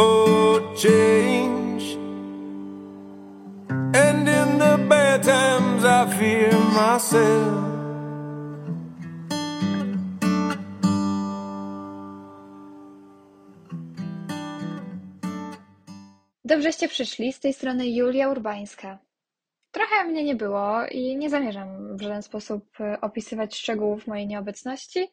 for change. And in the bad times, I fear myself. Dobrzeście przyszli, z tej strony Julia Urbańska. Trochę mnie nie było i nie zamierzam w żaden sposób e, opisywać szczegółów mojej nieobecności.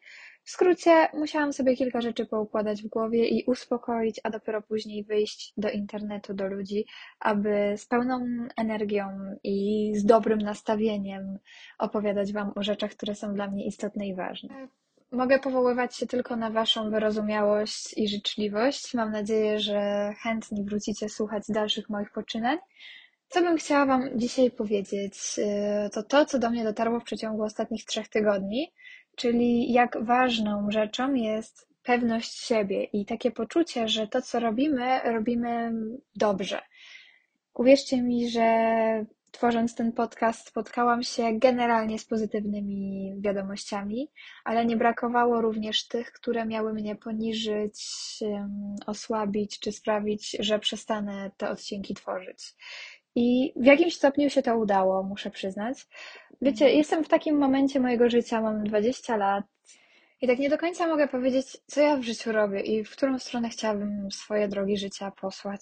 W skrócie, musiałam sobie kilka rzeczy poukładać w głowie i uspokoić, a dopiero później wyjść do internetu, do ludzi, aby z pełną energią i z dobrym nastawieniem opowiadać Wam o rzeczach, które są dla mnie istotne i ważne. Mogę powoływać się tylko na Waszą wyrozumiałość i życzliwość. Mam nadzieję, że chętnie wrócicie słuchać dalszych moich poczynań. Co bym chciała Wam dzisiaj powiedzieć, y, to to, co do mnie dotarło w przeciągu ostatnich trzech tygodni, czyli jak ważną rzeczą jest pewność siebie i takie poczucie, że to, co robimy, robimy dobrze. Uwierzcie mi, że tworząc ten podcast, spotkałam się generalnie z pozytywnymi wiadomościami, ale nie brakowało również tych, które miały mnie poniżyć, osłabić czy sprawić, że przestanę te odcinki tworzyć. I w jakimś stopniu się to udało, muszę przyznać. Wiecie, mhm. jestem w takim momencie mojego życia, mam 20 lat i tak nie do końca mogę powiedzieć, co ja w życiu robię i w którą stronę chciałabym swoje drogi życia posłać.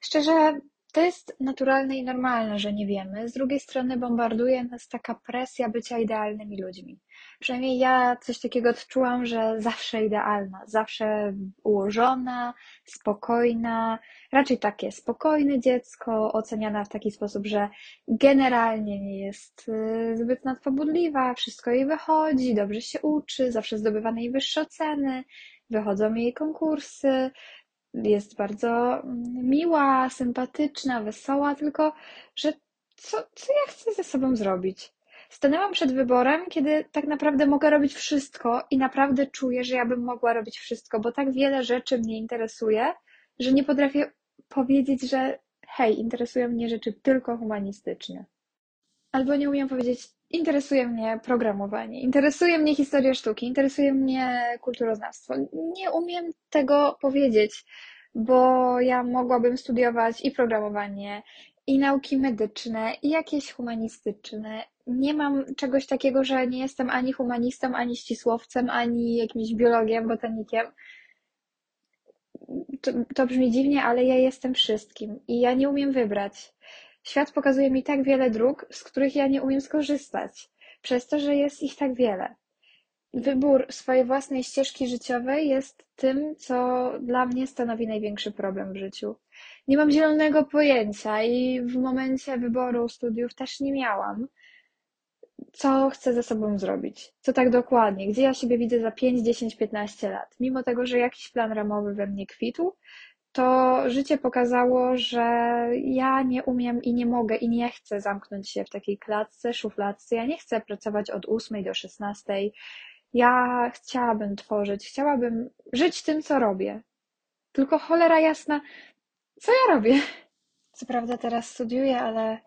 Szczerze, to jest naturalne i normalne, że nie wiemy. Z drugiej strony bombarduje nas taka presja bycia idealnymi ludźmi. Przynajmniej ja coś takiego odczułam, że zawsze idealna, zawsze ułożona, spokojna, raczej takie spokojne dziecko, oceniana w taki sposób, że generalnie nie jest y, zbyt nadpobudliwa, wszystko jej wychodzi, dobrze się uczy, zawsze zdobywa najwyższe oceny, wychodzą jej konkursy, jest bardzo mm, miła, sympatyczna, wesoła, tylko że co, co ja chcę ze sobą zrobić? Stanęłam przed wyborem, kiedy tak naprawdę mogę robić wszystko i naprawdę czuję, że ja bym mogła robić wszystko, bo tak wiele rzeczy mnie interesuje, że nie potrafię powiedzieć, że hej, interesują mnie rzeczy tylko humanistyczne. Albo nie umiem powiedzieć, interesuje mnie programowanie, interesuje mnie historia sztuki, interesuje mnie kulturoznawstwo. Nie umiem tego powiedzieć, bo ja mogłabym studiować i programowanie, i nauki medyczne, i jakieś humanistyczne. Nie mam czegoś takiego, że nie jestem ani humanistą, ani ścisłowcem, ani jakimś biologiem, botanikiem. To, to brzmi dziwnie, ale ja jestem wszystkim i ja nie umiem wybrać. Świat pokazuje mi tak wiele dróg, z których ja nie umiem skorzystać, przez to, że jest ich tak wiele. Wybór swojej własnej ścieżki życiowej jest tym, co dla mnie stanowi największy problem w życiu. Nie mam zielonego pojęcia i w momencie wyboru studiów też nie miałam, co chcę ze sobą zrobić. Co tak dokładnie, gdzie ja siebie widzę za 5, 10, 15 lat. Mimo tego, że jakiś plan ramowy we mnie kwitł, to życie pokazało, że ja nie umiem i nie mogę i nie chcę zamknąć się w takiej klatce, szufladce. Ja nie chcę pracować od 8 do 16. Ja chciałabym tworzyć, chciałabym żyć tym, co robię. Tylko cholera jasna, co ja robię? Co prawda teraz studiuję, ale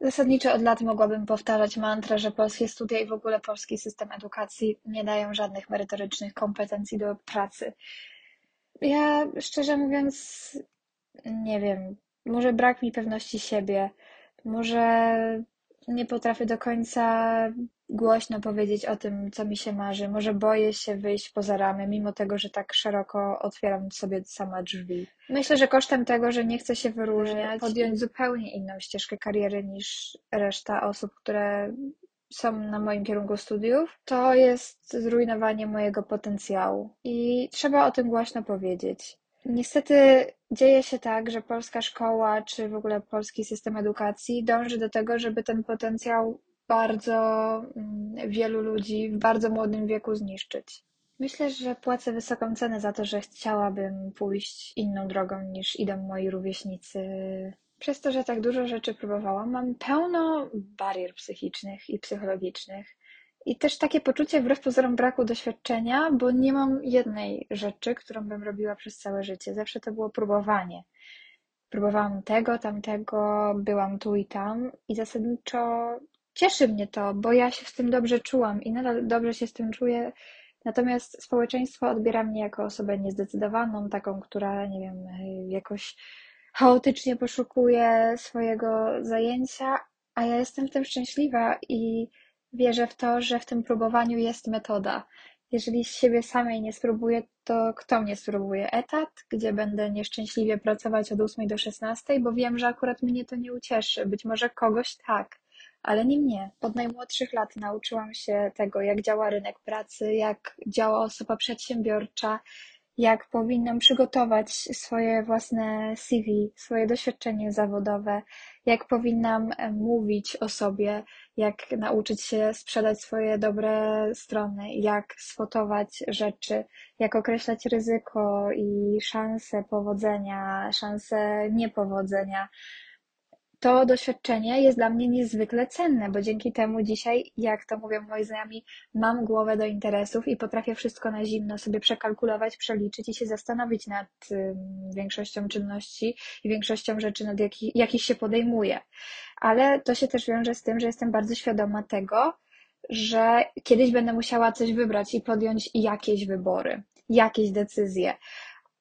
zasadniczo od lat mogłabym powtarzać mantrę, że polskie studia i w ogóle polski system edukacji nie dają żadnych merytorycznych kompetencji do pracy. Ja szczerze mówiąc, nie wiem, może brak mi pewności siebie, może nie potrafię do końca głośno powiedzieć o tym, co mi się marzy. Może boję się wyjść poza ramy, mimo tego, że tak szeroko otwieram sobie sama drzwi. Myślę, że kosztem tego, że nie chcę się wyróżniać, podjąć zupełnie inną ścieżkę kariery niż reszta osób, które są na moim kierunku studiów, to jest zrujnowanie mojego potencjału. I trzeba o tym głośno powiedzieć. Niestety dzieje się tak, że polska szkoła, czy w ogóle polski system edukacji dąży do tego, żeby ten potencjał bardzo mm, wielu ludzi w bardzo młodym wieku zniszczyć. Myślę, że płacę wysoką cenę za to, że chciałabym pójść inną drogą niż idą moi rówieśnicy. Przez to, że tak dużo rzeczy próbowałam, mam pełno barier psychicznych i psychologicznych. I też takie poczucie wbrew pozorom braku doświadczenia, bo nie mam jednej rzeczy, którą bym robiła przez całe życie. Zawsze to było próbowanie. Próbowałam tego, tamtego, byłam tu i tam i zasadniczo cieszy mnie to, bo ja się z tym dobrze czułam i nadal dobrze się z tym czuję. Natomiast społeczeństwo odbiera mnie jako osobę niezdecydowaną, taką, która, nie wiem, jakoś chaotycznie poszukuje swojego zajęcia, a ja jestem w tym szczęśliwa i wierzę w to, że w tym próbowaniu jest metoda. Jeżeli z siebie samej nie spróbuję, to kto mnie spróbuje? Etat, gdzie będę nieszczęśliwie pracować od 8 do 16, bo wiem, że akurat mnie to nie ucieszy. Być może kogoś tak, ale nie mnie. Od najmłodszych lat nauczyłam się tego, jak działa rynek pracy, jak działa osoba przedsiębiorcza, jak powinnam przygotować swoje własne CV, swoje doświadczenie zawodowe, jak powinnam e, mówić o sobie, jak nauczyć się sprzedać swoje dobre strony, jak sfotować rzeczy, jak określać ryzyko i szanse powodzenia, szanse niepowodzenia to doświadczenie jest dla mnie niezwykle cenne, bo dzięki temu dzisiaj, jak to mówią moi znajomi, mam głowę do interesów i potrafię wszystko na zimno sobie przekalkulować, przeliczyć i się zastanowić nad większością czynności i większością rzeczy, nad jakich, jakich się podejmuję. Ale to się też wiąże z tym, że jestem bardzo świadoma tego, że kiedyś będę musiała coś wybrać i podjąć jakieś wybory, jakieś decyzje.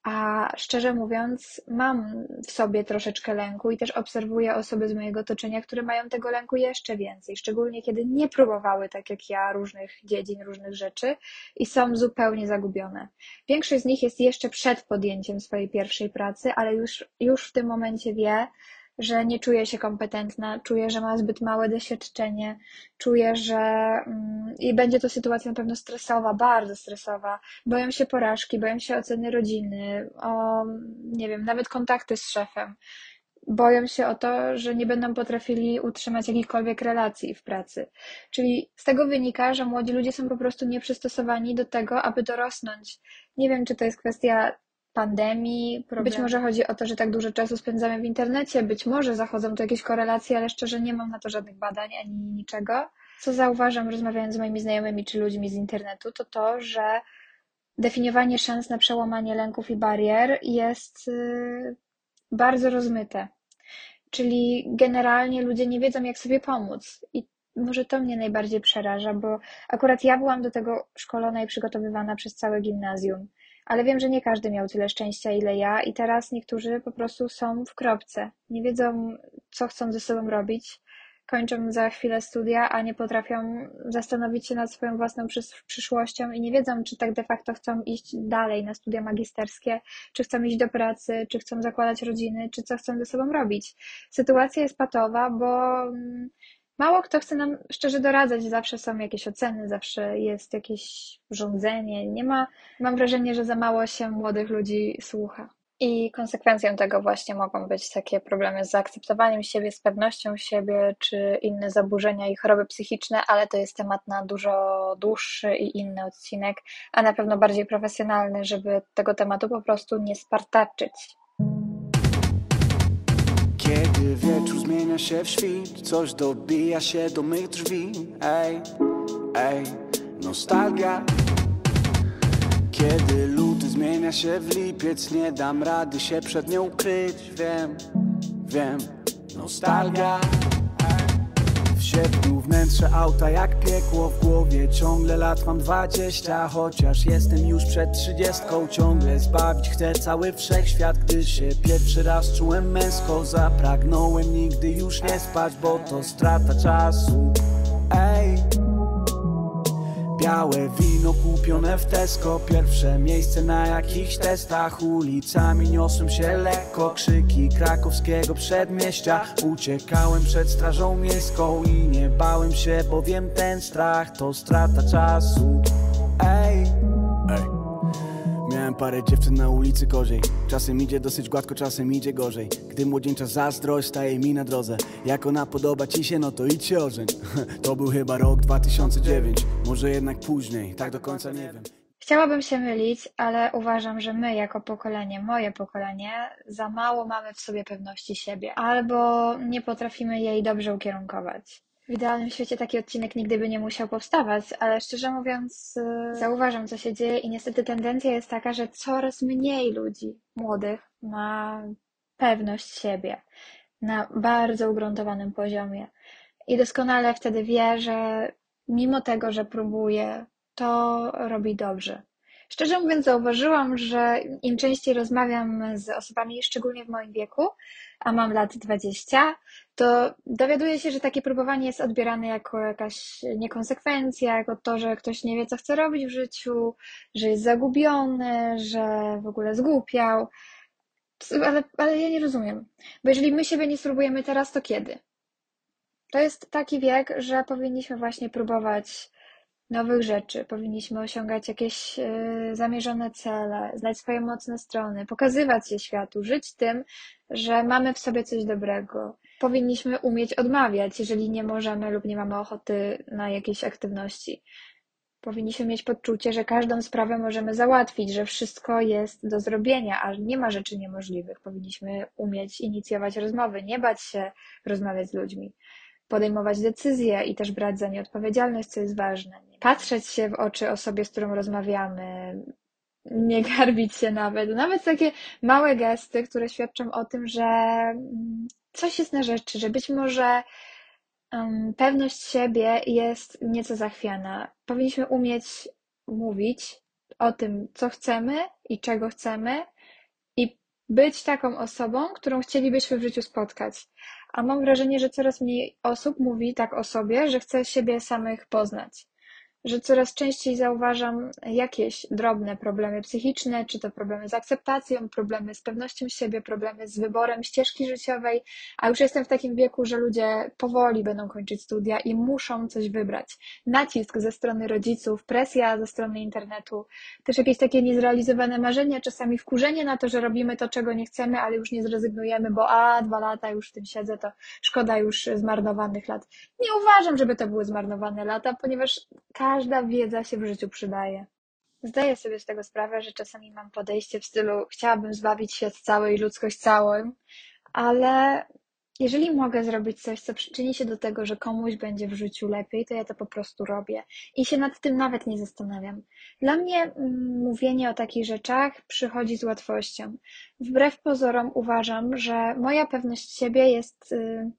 A szczerze mówiąc, mam w sobie troszeczkę lęku i też obserwuję osoby z mojego otoczenia, które mają tego lęku jeszcze więcej, szczególnie kiedy nie próbowały, tak jak ja, różnych dziedzin, różnych rzeczy i są zupełnie zagubione. Większość z nich jest jeszcze przed podjęciem swojej pierwszej pracy, ale już, już w tym momencie wie, że nie czuje się kompetentna, czuje, że ma zbyt małe doświadczenie, czuje, że mm, i będzie to sytuacja na pewno stresowa, bardzo stresowa. Boją się porażki, boją się oceny rodziny, o, nie wiem, nawet kontakty z szefem. Boją się o to, że nie będą potrafili utrzymać jakichkolwiek relacji w pracy. Czyli z tego wynika, że młodzi ludzie są po prostu nieprzystosowani do tego, aby dorosnąć. Nie wiem, czy to jest kwestia pandemii. Problem. Być może chodzi o to, że tak dużo czasu spędzamy w internecie, być może zachodzą tu jakieś korelacje, ale szczerze nie mam na to żadnych badań ani niczego. Co zauważam, rozmawiając z moimi znajomymi czy ludźmi z internetu, to to, że definiowanie szans na przełamanie lęków i barier jest y, bardzo rozmyte. Czyli generalnie ludzie nie wiedzą, jak sobie pomóc. I może to mnie najbardziej przeraża, bo akurat ja byłam do tego szkolona i przygotowywana przez całe gimnazjum ale wiem, że nie każdy miał tyle szczęścia, ile ja, i teraz niektórzy po prostu są w kropce. Nie wiedzą, co chcą ze sobą robić, kończą za chwilę studia, a nie potrafią zastanowić się nad swoją własną przyszłością i nie wiedzą, czy tak de facto chcą iść dalej na studia magisterskie, czy chcą iść do pracy, czy chcą zakładać rodziny, czy co chcą ze sobą robić. Sytuacja jest patowa, bo mm, Mało kto chce nam szczerze doradzać, zawsze są jakieś oceny, zawsze jest jakieś rządzenie. Nie ma, mam wrażenie, że za mało się młodych ludzi słucha. I konsekwencją tego właśnie mogą być takie problemy z zaakceptowaniem siebie, z pewnością siebie, czy inne zaburzenia i choroby psychiczne, ale to jest temat na dużo dłuższy i inny odcinek, a na pewno bardziej profesjonalny, żeby tego tematu po prostu nie spartaczyć. Kiedy wieczór zmienia się w świt Coś dobija się do mych drzwi. Ej, ej, nostalgia. Kiedy luty zmienia się w lipiec Nie dam rady się przed nią ukryć. Wiem, wiem, nostalgia sierpniu wnętrze auta jak piekło w głowie. Ciągle lat mam dwadzieścia Chociaż jestem już przed trzydziestką. Ciągle zbawić chcę cały wszechświat Gdy się pierwszy raz czułem męsko. Zapragnąłem nigdy już nie spać Bo to strata czasu. Ej Białe wino kupione w Tesco. Pierwsze miejsce na jakichś testach. Ulicami niosłem się lekko. Krzyki krakowskiego przedmieścia. Uciekałem przed strażą miejską I nie bałem się, bowiem ten strach To strata czasu. Ej Miałem parę dziewczyn na ulicy gorzej. Czasem idzie dosyć gładko, czasem idzie gorzej. Gdy młodzieńcza zazdrość staje mi na drodze. Jak ona podoba ci się, no to idź się ożeń. To był chyba rok 2009 Może jednak później, tak do końca nie wiem. Chciałabym się mylić, ale uważam, że my jako pokolenie, moje pokolenie, za mało mamy w sobie pewności siebie, albo nie potrafimy jej dobrze ukierunkować. W idealnym świecie taki odcinek nigdy by nie musiał powstawać, ale szczerze mówiąc, y, zauważam, co się dzieje i niestety tendencja jest taka, że coraz mniej ludzi młodych ma pewność siebie na bardzo ugruntowanym poziomie. I doskonale wtedy wie, że mimo tego, że próbuje, to robi dobrze. Szczerze mówiąc, zauważyłam, że im częściej rozmawiam z osobami, szczególnie w moim wieku, a mam lat 20, to dowiaduję się, że takie próbowanie jest odbierane jako jakaś niekonsekwencja, jako to, że ktoś nie wie, co chce robić w życiu, że jest zagubiony, że w ogóle zgłupiał. Ale, ale ja nie rozumiem, bo jeżeli my siebie nie spróbujemy teraz, to kiedy? To jest taki wiek, że powinniśmy właśnie próbować nowych rzeczy, powinniśmy osiągać jakieś y, zamierzone cele, znać swoje mocne strony, pokazywać się światu, żyć tym, że mamy w sobie coś dobrego. Powinniśmy umieć odmawiać, jeżeli nie możemy lub nie mamy ochoty na jakieś aktywności. Powinniśmy mieć poczucie, że każdą sprawę możemy załatwić, że wszystko jest do zrobienia, a nie ma rzeczy niemożliwych. Powinniśmy umieć inicjować rozmowy, nie bać się rozmawiać z ludźmi podejmować decyzje i też brać za nie odpowiedzialność, co jest ważne. Patrzeć się w oczy osobie, z którą rozmawiamy, nie garbić się nawet. Nawet takie małe gesty, które świadczą o tym, że mm, coś jest na rzeczy, że być może um, pewność siebie jest nieco zachwiana. Powinniśmy umieć mówić o tym, co chcemy i czego chcemy, i być taką osobą, którą chcielibyśmy w życiu spotkać a mam wrażenie, że coraz mniej osób mówi tak o sobie, że chce siebie samych poznać że coraz częściej zauważam jakieś drobne problemy psychiczne, czy to problemy z akceptacją, problemy z pewnością siebie, problemy z wyborem ścieżki życiowej, a już jestem w takim wieku, że ludzie powoli będą kończyć studia i muszą coś wybrać. Nacisk ze strony rodziców, presja ze strony internetu, też jakieś takie niezrealizowane marzenia, czasami wkurzenie na to, że robimy to, czego nie chcemy, ale już nie zrezygnujemy, bo a, dwa lata już w tym siedzę, to szkoda już zmarnowanych lat. Nie uważam, żeby to były zmarnowane lata, ponieważ każdy każda wiedza się w życiu przydaje. Zdaję sobie z tego sprawę, że czasami mam podejście w stylu chciałabym zbawić świat cały i ludzkość całą, ale jeżeli mogę zrobić coś, co przyczyni się do tego, że komuś będzie w życiu lepiej, to ja to po prostu robię i się nad tym nawet nie zastanawiam. Dla mnie mm, mówienie o takich rzeczach przychodzi z łatwością. Wbrew pozorom uważam, że moja pewność siebie jest y,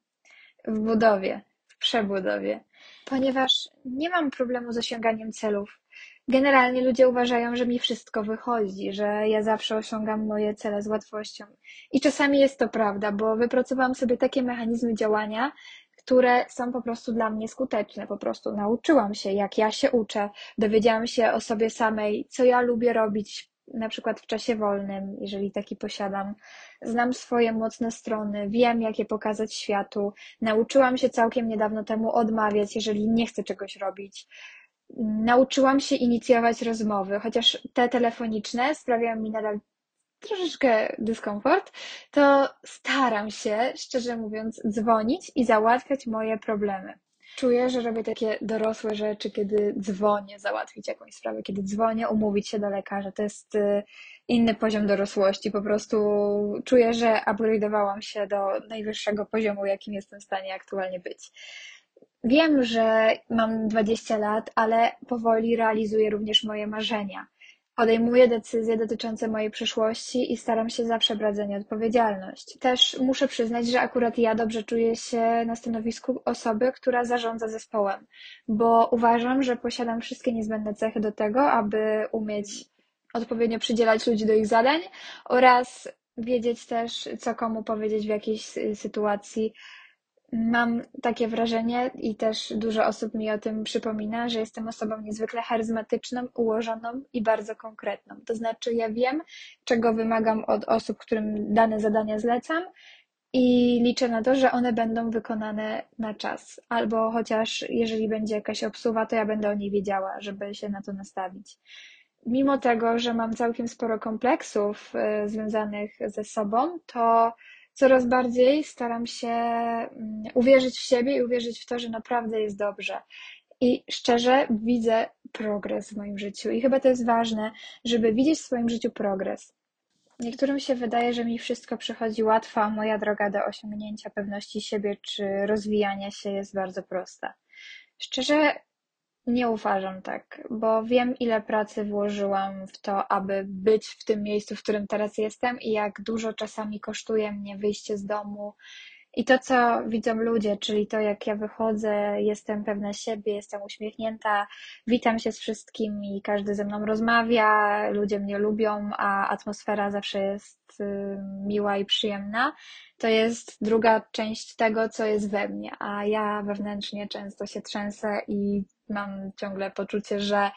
w budowie, w przebudowie ponieważ nie mam problemu z osiąganiem celów. Generalnie ludzie uważają, że mi wszystko wychodzi, że ja zawsze osiągam moje cele z łatwością. I czasami jest to prawda, bo wypracowałam sobie takie mechanizmy działania, które są po prostu dla mnie skuteczne. Po prostu nauczyłam się, jak ja się uczę, dowiedziałam się o sobie samej, co ja lubię robić, na przykład w czasie wolnym, jeżeli taki posiadam. Znam swoje mocne strony, wiem, jak je pokazać światu. Nauczyłam się całkiem niedawno temu odmawiać, jeżeli nie chcę czegoś robić. Nauczyłam się inicjować rozmowy, chociaż te telefoniczne sprawiają mi nadal troszeczkę dyskomfort, to staram się, szczerze mówiąc, dzwonić i załatwiać moje problemy. Czuję, że robię takie dorosłe rzeczy, kiedy dzwonię załatwić jakąś sprawę, kiedy dzwonię umówić się do lekarza. To jest y, inny poziom dorosłości. Po prostu czuję, że upgrade'owałam się do najwyższego poziomu, jakim jestem w stanie aktualnie być. Wiem, że mam 20 lat, ale powoli realizuję również moje marzenia. Podejmuję decyzje dotyczące mojej przyszłości i staram się zawsze brać za nie odpowiedzialność. Też muszę przyznać, że akurat ja dobrze czuję się na stanowisku osoby, która zarządza zespołem, bo uważam, że posiadam wszystkie niezbędne cechy do tego, aby umieć odpowiednio przydzielać ludzi do ich zadań oraz wiedzieć też, co komu powiedzieć w jakiejś sytuacji, Mam takie wrażenie i też dużo osób mi o tym przypomina, że jestem osobą niezwykle charyzmatyczną, ułożoną i bardzo konkretną. To znaczy, ja wiem, czego wymagam od osób, którym dane zadania zlecam, i liczę na to, że one będą wykonane na czas. Albo chociaż jeżeli będzie jakaś obsuwa, to ja będę o niej wiedziała, żeby się na to nastawić. Mimo tego, że mam całkiem sporo kompleksów y, związanych ze sobą, to coraz bardziej staram się mm, uwierzyć w siebie i uwierzyć w to, że naprawdę jest dobrze. I szczerze widzę progres w moim życiu. I chyba to jest ważne, żeby widzieć w swoim życiu progres. Niektórym się wydaje, że mi wszystko przychodzi łatwo, a moja droga do osiągnięcia pewności siebie czy rozwijania się jest bardzo prosta. Szczerze nie uważam tak, bo wiem, ile pracy włożyłam w to, aby być w tym miejscu, w którym teraz jestem i jak dużo czasami kosztuje mnie wyjście z domu, i to, co widzą ludzie, czyli to, jak ja wychodzę, jestem pewna siebie, jestem uśmiechnięta, witam się z wszystkimi, każdy ze mną rozmawia, ludzie mnie lubią, a atmosfera zawsze jest y, miła i przyjemna, to jest druga część tego, co jest we mnie, a ja wewnętrznie często się trzęsę i mam ciągle poczucie, że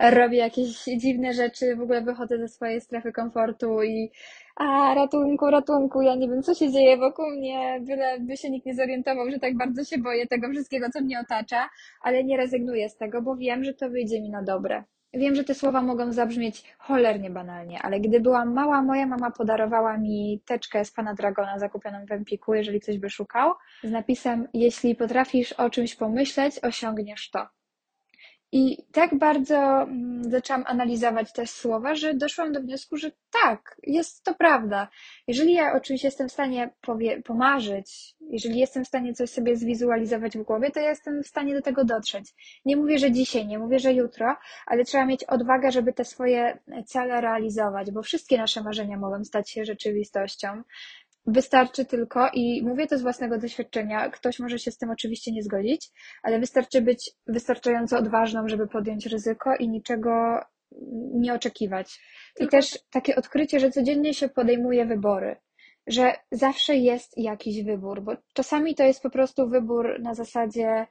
robię jakieś dziwne rzeczy, w ogóle wychodzę ze swojej strefy komfortu i a ratunku, ratunku, ja nie wiem, co się dzieje wokół mnie, byle by się nikt nie zorientował, że tak bardzo się boję tego wszystkiego, co mnie otacza, ale nie rezygnuję z tego, bo wiem, że to wyjdzie mi na dobre. Wiem, że te słowa mogą zabrzmieć cholernie banalnie, ale gdy byłam mała, moja mama podarowała mi teczkę z pana Dragona zakupioną w Empiku, jeżeli ktoś by szukał, z napisem: Jeśli potrafisz o czymś pomyśleć, osiągniesz to. I tak bardzo mm, zaczęłam analizować te słowa, że doszłam do wniosku, że tak, jest to prawda. Jeżeli ja o czymś jestem w stanie powie- pomarzyć, jeżeli jestem w stanie coś sobie zwizualizować w głowie, to ja jestem w stanie do tego dotrzeć. Nie mówię, że dzisiaj, nie mówię, że jutro, ale trzeba mieć odwagę, żeby te swoje cele realizować, bo wszystkie nasze marzenia mogą stać się rzeczywistością. Wystarczy tylko, i mówię to z własnego doświadczenia, ktoś może się z tym oczywiście nie zgodzić, ale wystarczy być wystarczająco odważną, żeby podjąć ryzyko i niczego nie oczekiwać. I też takie odkrycie, że codziennie się podejmuje wybory, że zawsze jest jakiś wybór, bo czasami to jest po prostu wybór na zasadzie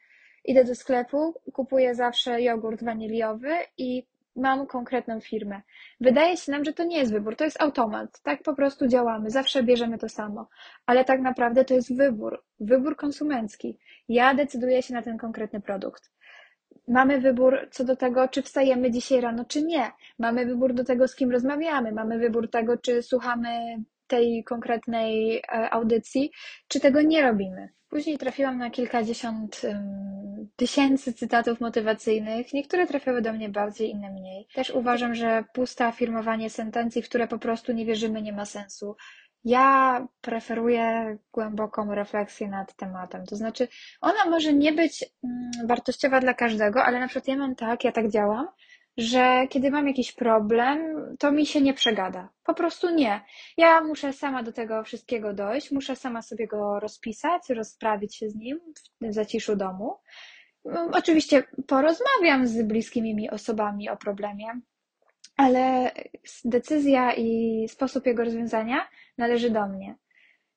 idę do sklepu, kupuję zawsze jogurt waniliowy i mam konkretną firmę. Wydaje się nam, że to nie jest wybór, to jest automat. Tak po prostu działamy, zawsze bierzemy to samo. Ale tak naprawdę to jest wybór, wybór konsumencki. Ja decyduję się na ten konkretny produkt. Mamy wybór co do tego, czy wstajemy dzisiaj rano, czy nie. Mamy wybór do tego, z kim rozmawiamy. Mamy wybór tego, czy słuchamy tej konkretnej e, audycji, czy tego nie robimy. Później trafiłam na kilkadziesiąt um, tysięcy cytatów motywacyjnych. Niektóre trafiały do mnie bardziej, inne mniej. Też uważam, że puste afirmowanie sentencji, w które po prostu nie wierzymy, nie ma sensu. Ja preferuję głęboką refleksję nad tematem. To znaczy, ona może nie być um, wartościowa dla każdego, ale na przykład ja mam tak, ja tak działam, że kiedy mam jakiś problem, to mi się nie przegada. Po prostu nie. Ja muszę sama do tego wszystkiego dojść, muszę sama sobie go rozpisać, rozprawić się z nim w zaciszu domu. Mm, oczywiście porozmawiam z bliskimi mi osobami o problemie, ale decyzja i sposób jego rozwiązania należy do mnie.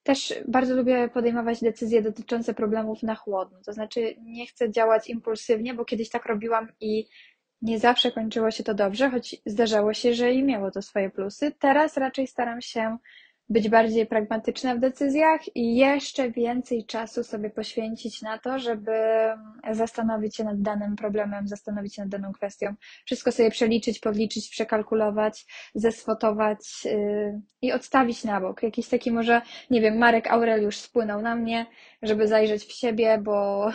Też bardzo lubię podejmować decyzje dotyczące problemów na chłodno. To znaczy, nie chcę działać impulsywnie, bo kiedyś tak robiłam i nie zawsze kończyło się to dobrze, choć zdarzało się, że i miało to swoje plusy. Teraz raczej staram się być bardziej pragmatyczna w decyzjach i jeszcze więcej czasu sobie poświęcić na to, żeby zastanowić się nad danym problemem, zastanowić się nad daną kwestią. Wszystko sobie przeliczyć, podliczyć, przekalkulować, zeswotować yy, i odstawić na bok. Jakiś taki może, nie wiem, Marek Aureliusz spłynął na mnie, żeby zajrzeć w siebie, bo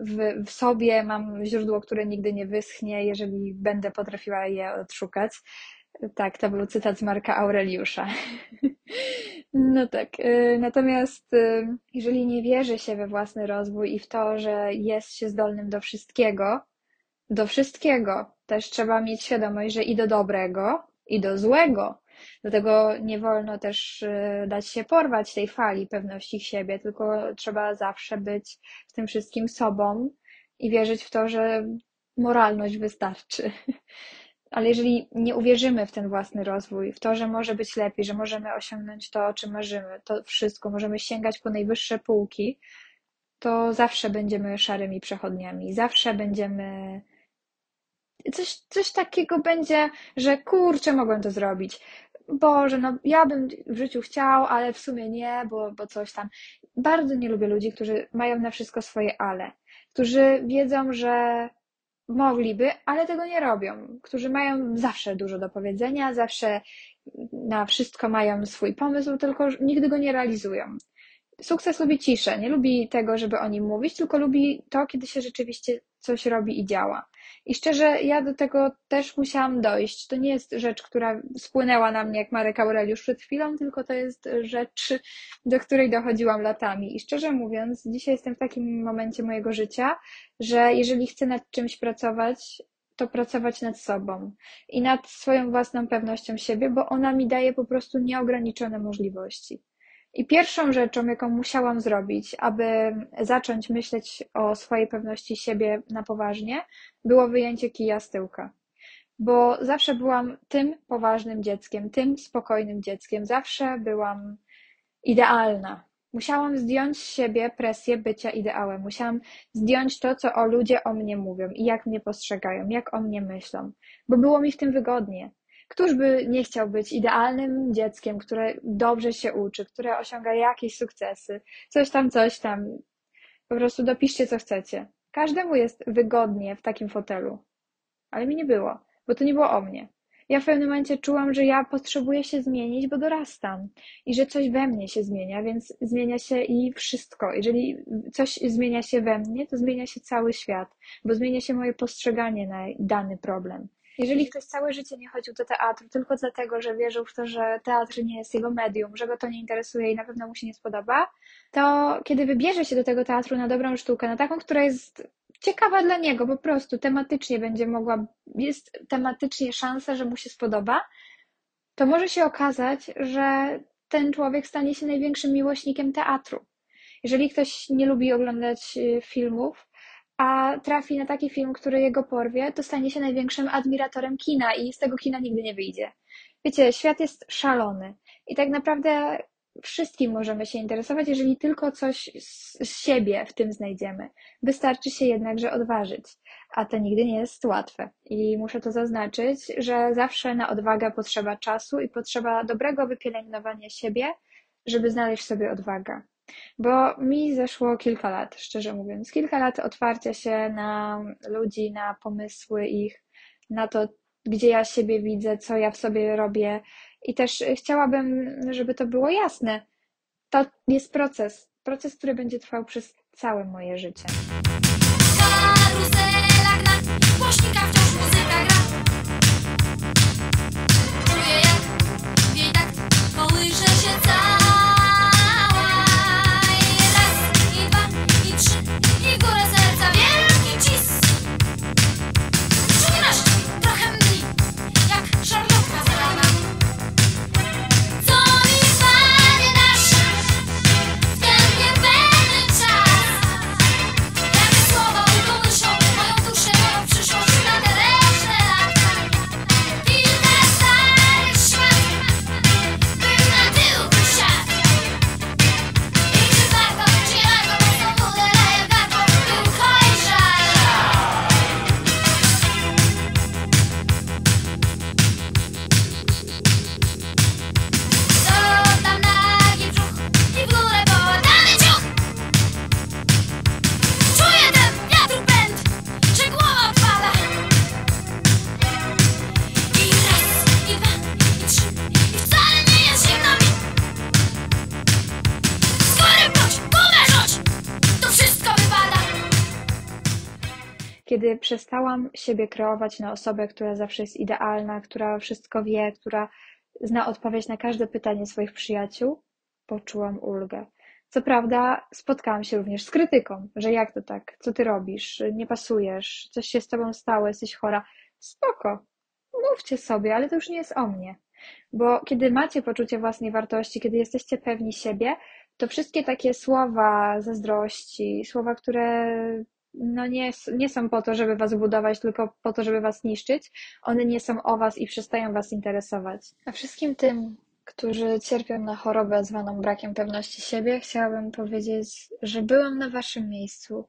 w, w sobie mam źródło, które nigdy nie wyschnie, jeżeli będę potrafiła je odszukać. Tak, to był cytat z Marka Aureliusza. No tak. Y, natomiast y, jeżeli nie wierzy się we własny rozwój i w to, że jest się zdolnym do wszystkiego, do wszystkiego też trzeba mieć świadomość, że i do dobrego, i do złego. Dlatego nie wolno też y, dać się porwać tej fali pewności siebie, tylko trzeba zawsze być w tym wszystkim sobą i wierzyć w to, że moralność wystarczy. Ale jeżeli nie uwierzymy w ten własny rozwój, w to, że może być lepiej, że możemy osiągnąć to, o czym marzymy, to wszystko, możemy sięgać po najwyższe półki, to zawsze będziemy szarymi przechodniami, zawsze będziemy coś, coś takiego będzie, że kurczę, mogłem to zrobić. Boże, no ja bym w życiu chciał, ale w sumie nie, bo, bo coś tam. Bardzo nie lubię ludzi, którzy mają na wszystko swoje ale, którzy wiedzą, że mogliby, ale tego nie robią, którzy mają zawsze dużo do powiedzenia, zawsze na wszystko mają swój pomysł, tylko nigdy go nie realizują. Sukces lubi ciszę, nie lubi tego, żeby o nim mówić, tylko lubi to, kiedy się rzeczywiście coś robi i działa. I szczerze, ja do tego też musiałam dojść. To nie jest rzecz, która spłynęła na mnie jak Marek Aureliusz przed chwilą, tylko to jest rzecz, do której dochodziłam latami. I szczerze mówiąc, dzisiaj jestem w takim momencie mojego życia, że jeżeli chcę nad czymś pracować, to pracować nad sobą i nad swoją własną pewnością siebie, bo ona mi daje po prostu nieograniczone możliwości. I pierwszą rzeczą, jaką musiałam zrobić, aby zacząć myśleć o swojej pewności siebie na poważnie, było wyjęcie kija z tyłka. Bo zawsze byłam tym poważnym dzieckiem, tym spokojnym dzieckiem, zawsze byłam idealna. Musiałam zdjąć z siebie presję bycia ideałem. Musiałam zdjąć to, co o ludzie o mnie mówią i jak mnie postrzegają, jak o mnie myślą, bo było mi w tym wygodnie. Któż by nie chciał być idealnym dzieckiem, które dobrze się uczy, które osiąga jakieś sukcesy, coś tam, coś tam. Po prostu dopiszcie, co chcecie. Każdemu jest wygodnie w takim fotelu. Ale mi nie było, bo to nie było o mnie. Ja w pewnym momencie czułam, że ja potrzebuję się zmienić, bo dorastam i że coś we mnie się zmienia, więc zmienia się i wszystko. Jeżeli coś zmienia się we mnie, to zmienia się cały świat, bo zmienia się moje postrzeganie na dany problem. Jeżeli ktoś całe życie nie chodził do teatru tylko dlatego, że wierzył w to, że teatr nie jest jego medium, że go to nie interesuje i na pewno mu się nie spodoba, to kiedy wybierze się do tego teatru na dobrą sztukę, na taką, która jest ciekawa dla niego, po prostu tematycznie będzie mogła, jest tematycznie szansa, że mu się spodoba, to może się okazać, że ten człowiek stanie się największym miłośnikiem teatru. Jeżeli ktoś nie lubi oglądać y, filmów, a trafi na taki film, który jego porwie, to stanie się największym admiratorem kina i z tego kina nigdy nie wyjdzie. Wiecie, świat jest szalony i tak naprawdę wszystkim możemy się interesować, jeżeli tylko coś z siebie w tym znajdziemy. Wystarczy się jednakże odważyć, a to nigdy nie jest łatwe. I muszę to zaznaczyć, że zawsze na odwagę potrzeba czasu i potrzeba dobrego wypielęgnowania siebie, żeby znaleźć sobie odwagę. Bo mi zeszło kilka lat, szczerze mówiąc. Kilka lat otwarcia się na ludzi, na pomysły ich, na to, gdzie ja siebie widzę, co ja w sobie robię. I też chciałabym, żeby to było jasne. To jest proces. Proces, który będzie trwał przez całe moje życie. Karuzelach na przestałam siebie kreować na osobę, która zawsze jest idealna, która wszystko wie, która zna odpowiedź na każde pytanie swoich przyjaciół, poczułam ulgę. Co prawda, spotkałam się również z krytyką, że jak to tak, co ty robisz, nie pasujesz, coś się z tobą stało, jesteś chora. Spoko, mówcie sobie, ale to już nie jest o mnie. Bo kiedy macie poczucie własnej wartości, kiedy jesteście pewni siebie, to wszystkie takie słowa zazdrości, słowa, które no nie, nie są po to, żeby was budować, tylko po to, żeby was niszczyć. One nie są o was i przestają was interesować. A wszystkim tym, którzy cierpią na chorobę zwaną brakiem pewności siebie, chciałabym powiedzieć, że byłam na waszym miejscu.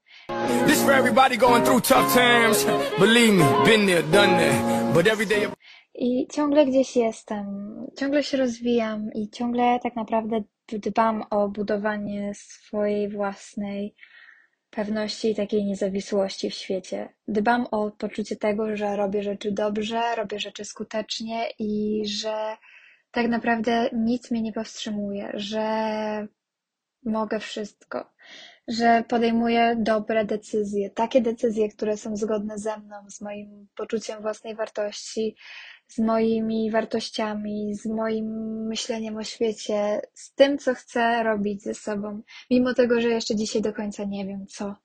I ciągle gdzieś jestem, ciągle się rozwijam i ciągle tak naprawdę dbam o budowanie swojej własnej pewności i takiej niezawisłości w świecie. Dbam o poczucie tego, że robię rzeczy dobrze, robię rzeczy skutecznie i że tak naprawdę nic mnie nie powstrzymuje, że mogę wszystko, że podejmuję dobre decyzje, takie decyzje, które są zgodne ze mną, z moim poczuciem własnej wartości, z moimi wartościami, z moim myśleniem o świecie, z tym, co chcę robić ze sobą, mimo tego, że jeszcze dzisiaj do końca nie wiem co.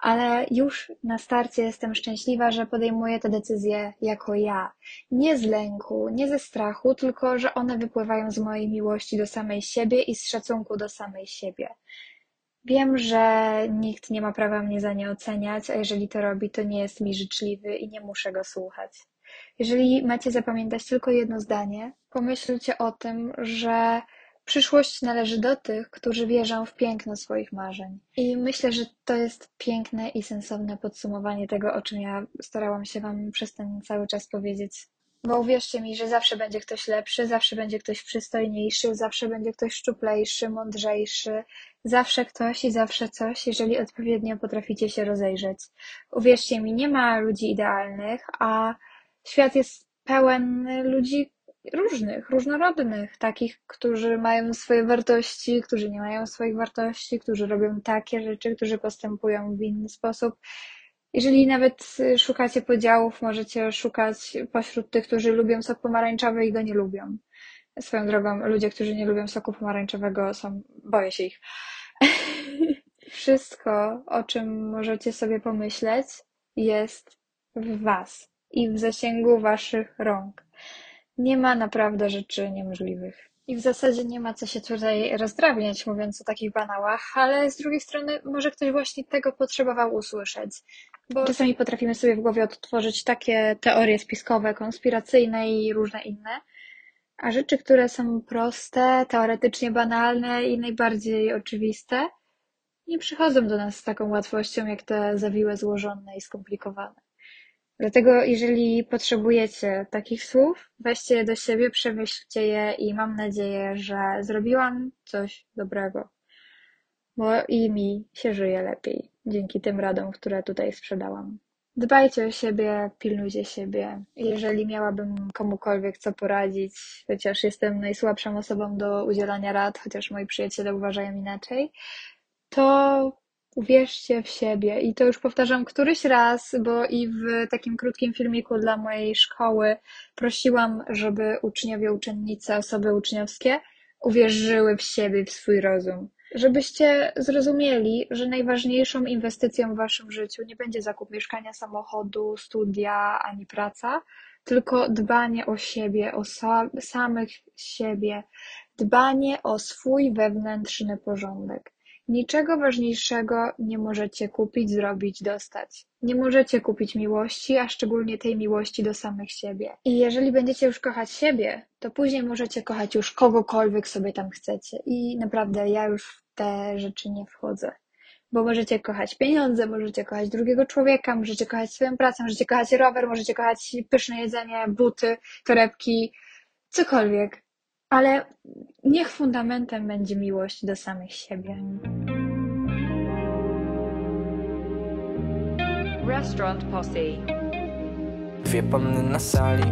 Ale już na starcie jestem szczęśliwa, że podejmuję te decyzje jako ja. Nie z lęku, nie ze strachu, tylko że one wypływają z mojej miłości do samej siebie i z szacunku do samej siebie. Wiem, że nikt nie ma prawa mnie za nie oceniać, a jeżeli to robi, to nie jest mi życzliwy i nie muszę go słuchać. Jeżeli macie zapamiętać tylko jedno zdanie, pomyślcie o tym, że przyszłość należy do tych, którzy wierzą w piękno swoich marzeń. I myślę, że to jest piękne i sensowne podsumowanie tego, o czym ja starałam się Wam przez ten cały czas powiedzieć. Bo uwierzcie mi, że zawsze będzie ktoś lepszy, zawsze będzie ktoś przystojniejszy, zawsze będzie ktoś szczuplejszy, mądrzejszy, zawsze ktoś i zawsze coś, jeżeli odpowiednio potraficie się rozejrzeć. Uwierzcie mi, nie ma ludzi idealnych, a świat jest pełen ludzi różnych, różnorodnych, takich, którzy mają swoje wartości, którzy nie mają swoich wartości, którzy robią takie rzeczy, którzy postępują w inny sposób. Jeżeli nawet szukacie podziałów, możecie szukać pośród tych, którzy lubią sok pomarańczowy i go nie lubią. Swoją drogą, ludzie, którzy nie lubią soku pomarańczowego, są, boję się ich. Wszystko, o czym możecie sobie pomyśleć, jest w Was i w zasięgu Waszych rąk. Nie ma naprawdę rzeczy niemożliwych. I w zasadzie nie ma co się tutaj rozdrabniać, mówiąc o takich banałach, ale z drugiej strony może ktoś właśnie tego potrzebował usłyszeć. Bo czasami potrafimy sobie w głowie odtworzyć takie teorie spiskowe, konspiracyjne i różne inne, a rzeczy, które są proste, teoretycznie banalne i najbardziej oczywiste, nie przychodzą do nas z taką łatwością, jak te zawiłe, złożone i skomplikowane. Dlatego, jeżeli potrzebujecie takich słów, weźcie je do siebie, przemyślcie je i mam nadzieję, że zrobiłam coś dobrego. Bo i mi się żyje lepiej dzięki tym radom, które tutaj sprzedałam. Dbajcie o siebie, pilnujcie siebie. Jeżeli miałabym komukolwiek co poradzić, chociaż jestem najsłabszą osobą do udzielania rad, chociaż moi przyjaciele uważają inaczej, to uwierzcie w siebie. I to już powtarzam któryś raz, bo i w takim krótkim filmiku dla mojej szkoły prosiłam, żeby uczniowie, uczennice, osoby uczniowskie uwierzyły w siebie, w swój rozum. Żebyście zrozumieli, że najważniejszą inwestycją w waszym życiu nie będzie zakup mieszkania, samochodu, studia ani praca, tylko dbanie o siebie, o sa samych siebie, dbanie o swój wewnętrzny porządek. Niczego ważniejszego nie możecie kupić, zrobić, dostać. Nie możecie kupić miłości, a szczególnie tej miłości do samych siebie. I jeżeli będziecie już kochać siebie, to później możecie kochać już kogokolwiek sobie tam chcecie. I naprawdę ja już w te rzeczy nie wchodzę. Bo możecie kochać pieniądze, możecie kochać drugiego człowieka, możecie kochać swoją pracę, możecie kochać rower, możecie kochać pyszne jedzenie, buty, torebki, cokolwiek ale niech fundamentem będzie miłość do samych siebie. Restaurant Posse. Dwie panny na sali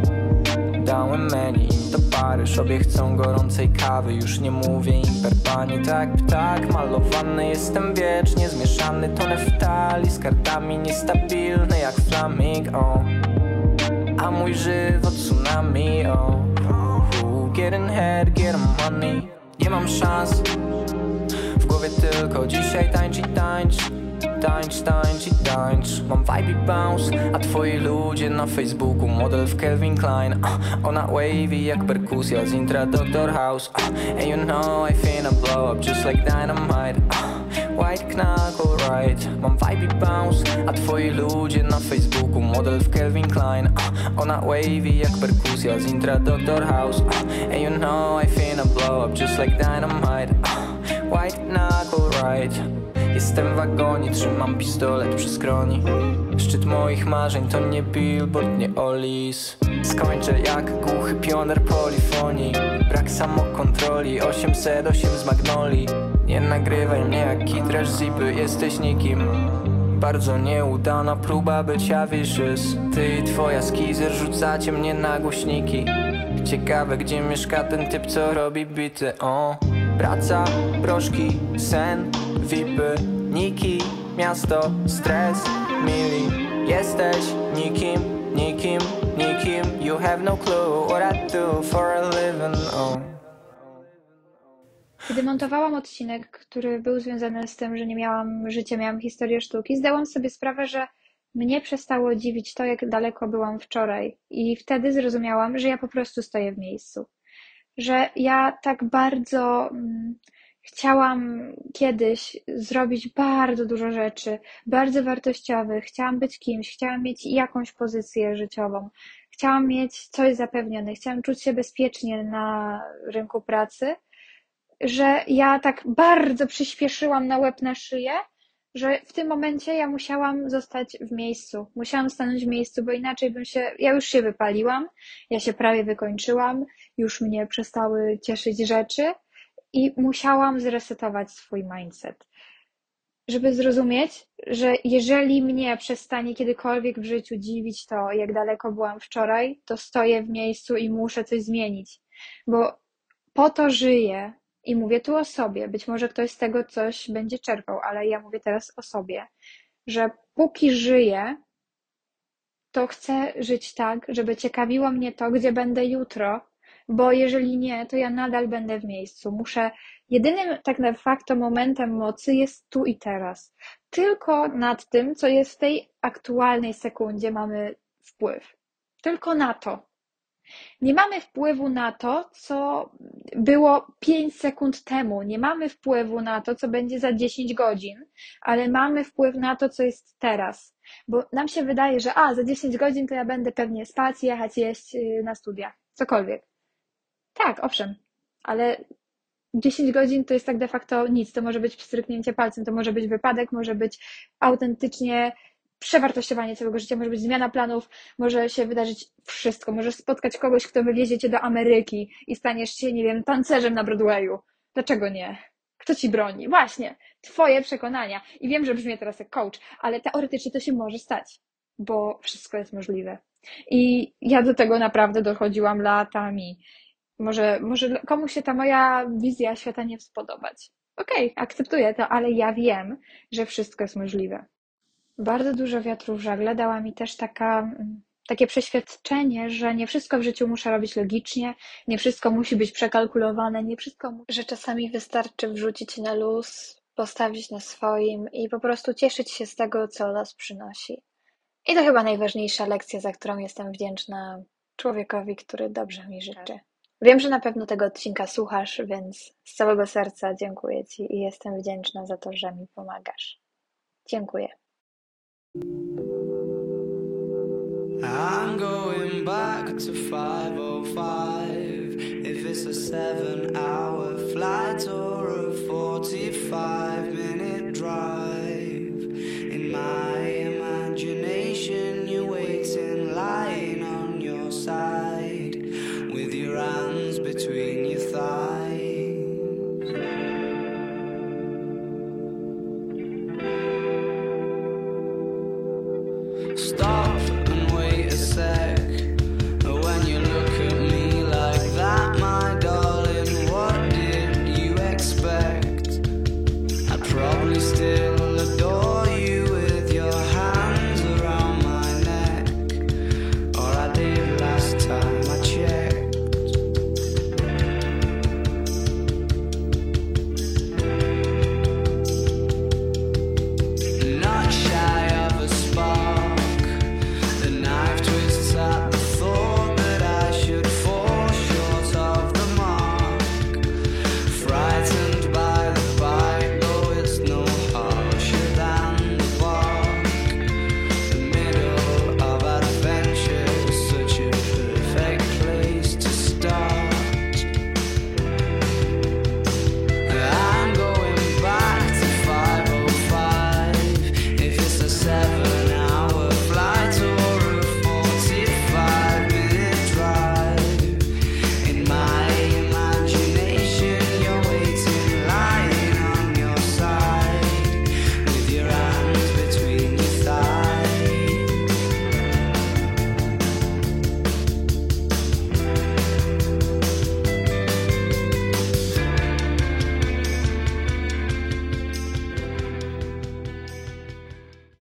Dałem menu im do Paryż Obie chcą gorącej kawy Już nie mówię im per pani Tak, ptak malowany Jestem wiecznie zmieszany To neftali. Z kartami Niestabilny jak flaming, oh. A mój żywot tsunami, oh getting head, get money. Nie mam szans. W głowie tylko dzisiaj tańcz i tańcz. Tańcz, tańcz i tańcz. Mam vibe i bounce. A twoi ludzie na Facebooku Model w Calvin Klein. Uh, Ona wavy jak perkusja z intra Doctor House. Uh, And you know I finna blow up just like dynamite. Uh, White knuckle right. Mam vibe i bounce A twoi ludzie na Facebooku Model w Calvin Klein. Uh, Ona wavy jak perkusja z intra Doctor House. Uh, And you know I finna blow up just like dynamite. Uh, White knuckle right. Jestem w wagonie, trzymam pistolet przy skroni. Szczyt moich marzeń to nie billboard, nie olis. Skończę jak głuchy pioner polifonii. Brak samokontroli, 808 z Magnoli Nie nagrywaj mnie jak kitraż zipy, jesteś nikim. Bardzo nieudana próba bycia vicious Ty i twoja skizer rzucacie mnie na głośniki. Ciekawe gdzie mieszka ten typ co robi bity, o Praca, proszki, sen, vipy Niki, miasto, stres, mili. Jesteś nikim, nikim, nikim. You have no clue what I do for a living. Oh. Kiedy montowałam odcinek, który był związany z tym, że nie miałam życia, miałam historię sztuki, zdałam sobie sprawę, że mnie przestało dziwić to, jak daleko byłam wczoraj. I wtedy zrozumiałam, że ja po prostu stoję w miejscu. Że ja tak bardzo mm, chciałam kiedyś zrobić bardzo dużo rzeczy, bardzo wartościowych. Chciałam być kimś, chciałam mieć jakąś pozycję życiową. Chciałam mieć coś zapewnione, chciałam czuć się bezpiecznie na rynku pracy, że ja tak bardzo przyspieszyłam na łeb na szyję, że w tym momencie ja musiałam zostać w miejscu. Musiałam stanąć w miejscu, bo inaczej bym się. Ja już się wypaliłam, ja się prawie wykończyłam, już mnie przestały cieszyć rzeczy i musiałam zresetować swój mindset. Żeby zrozumieć, że jeżeli mnie przestanie kiedykolwiek w życiu dziwić to, jak daleko byłam wczoraj, to stoję w miejscu i muszę coś zmienić. Bo po to żyję, i mówię tu o sobie, być może ktoś z tego coś będzie czerpał, ale ja mówię teraz o sobie, że póki żyję, to chcę żyć tak, żeby ciekawiło mnie to, gdzie będę jutro, bo jeżeli nie, to ja nadal będę w miejscu. Muszę, jedynym tak de facto momentem mocy jest tu i teraz. Tylko nad tym, co jest w tej aktualnej sekundzie, mamy wpływ. Tylko na to. Nie mamy wpływu na to, co było 5 sekund temu. Nie mamy wpływu na to, co będzie za 10 godzin, ale mamy wpływ na to, co jest teraz. Bo nam się wydaje, że a, za 10 godzin to ja będę pewnie spać, jechać, jeść y, na studia. Cokolwiek. Tak, owszem, ale 10 godzin to jest tak de facto nic. To może być pstryknięcie palcem, to może być wypadek, może być autentycznie przewartościowanie całego życia, może być zmiana planów, może się wydarzyć wszystko. Możesz spotkać kogoś, kto wywiezie cię do Ameryki i staniesz się, nie wiem, tancerzem na Broadwayu. Dlaczego nie? Kto ci broni? Właśnie, twoje przekonania. I wiem, że brzmi teraz jak coach, ale teoretycznie to się może stać, bo wszystko jest możliwe. I ja do tego naprawdę dochodziłam latami. Może, może komuś się ta moja wizja świata nie spodobać. Okej, okay, akceptuję to, ale ja wiem, że wszystko jest możliwe. Bardzo dużo wiatru w żagle dała mi też taka, mm, takie przeświadczenie, że nie wszystko w życiu muszę robić logicznie, nie wszystko musi być przekalkulowane, nie wszystko, że czasami wystarczy wrzucić na luz, postawić na swoim i po prostu cieszyć się z tego, co los przynosi. I to chyba najważniejsza lekcja, za którą jestem wdzięczna człowiekowi, który dobrze mi życzy. Wiem, że na pewno tego odcinka słuchasz, więc z całego serca dziękuję Ci i jestem wdzięczna za to, że mi pomagasz. Dziękuję. I'm going back to 505 If it's a seven hour flight or a 45 minute drive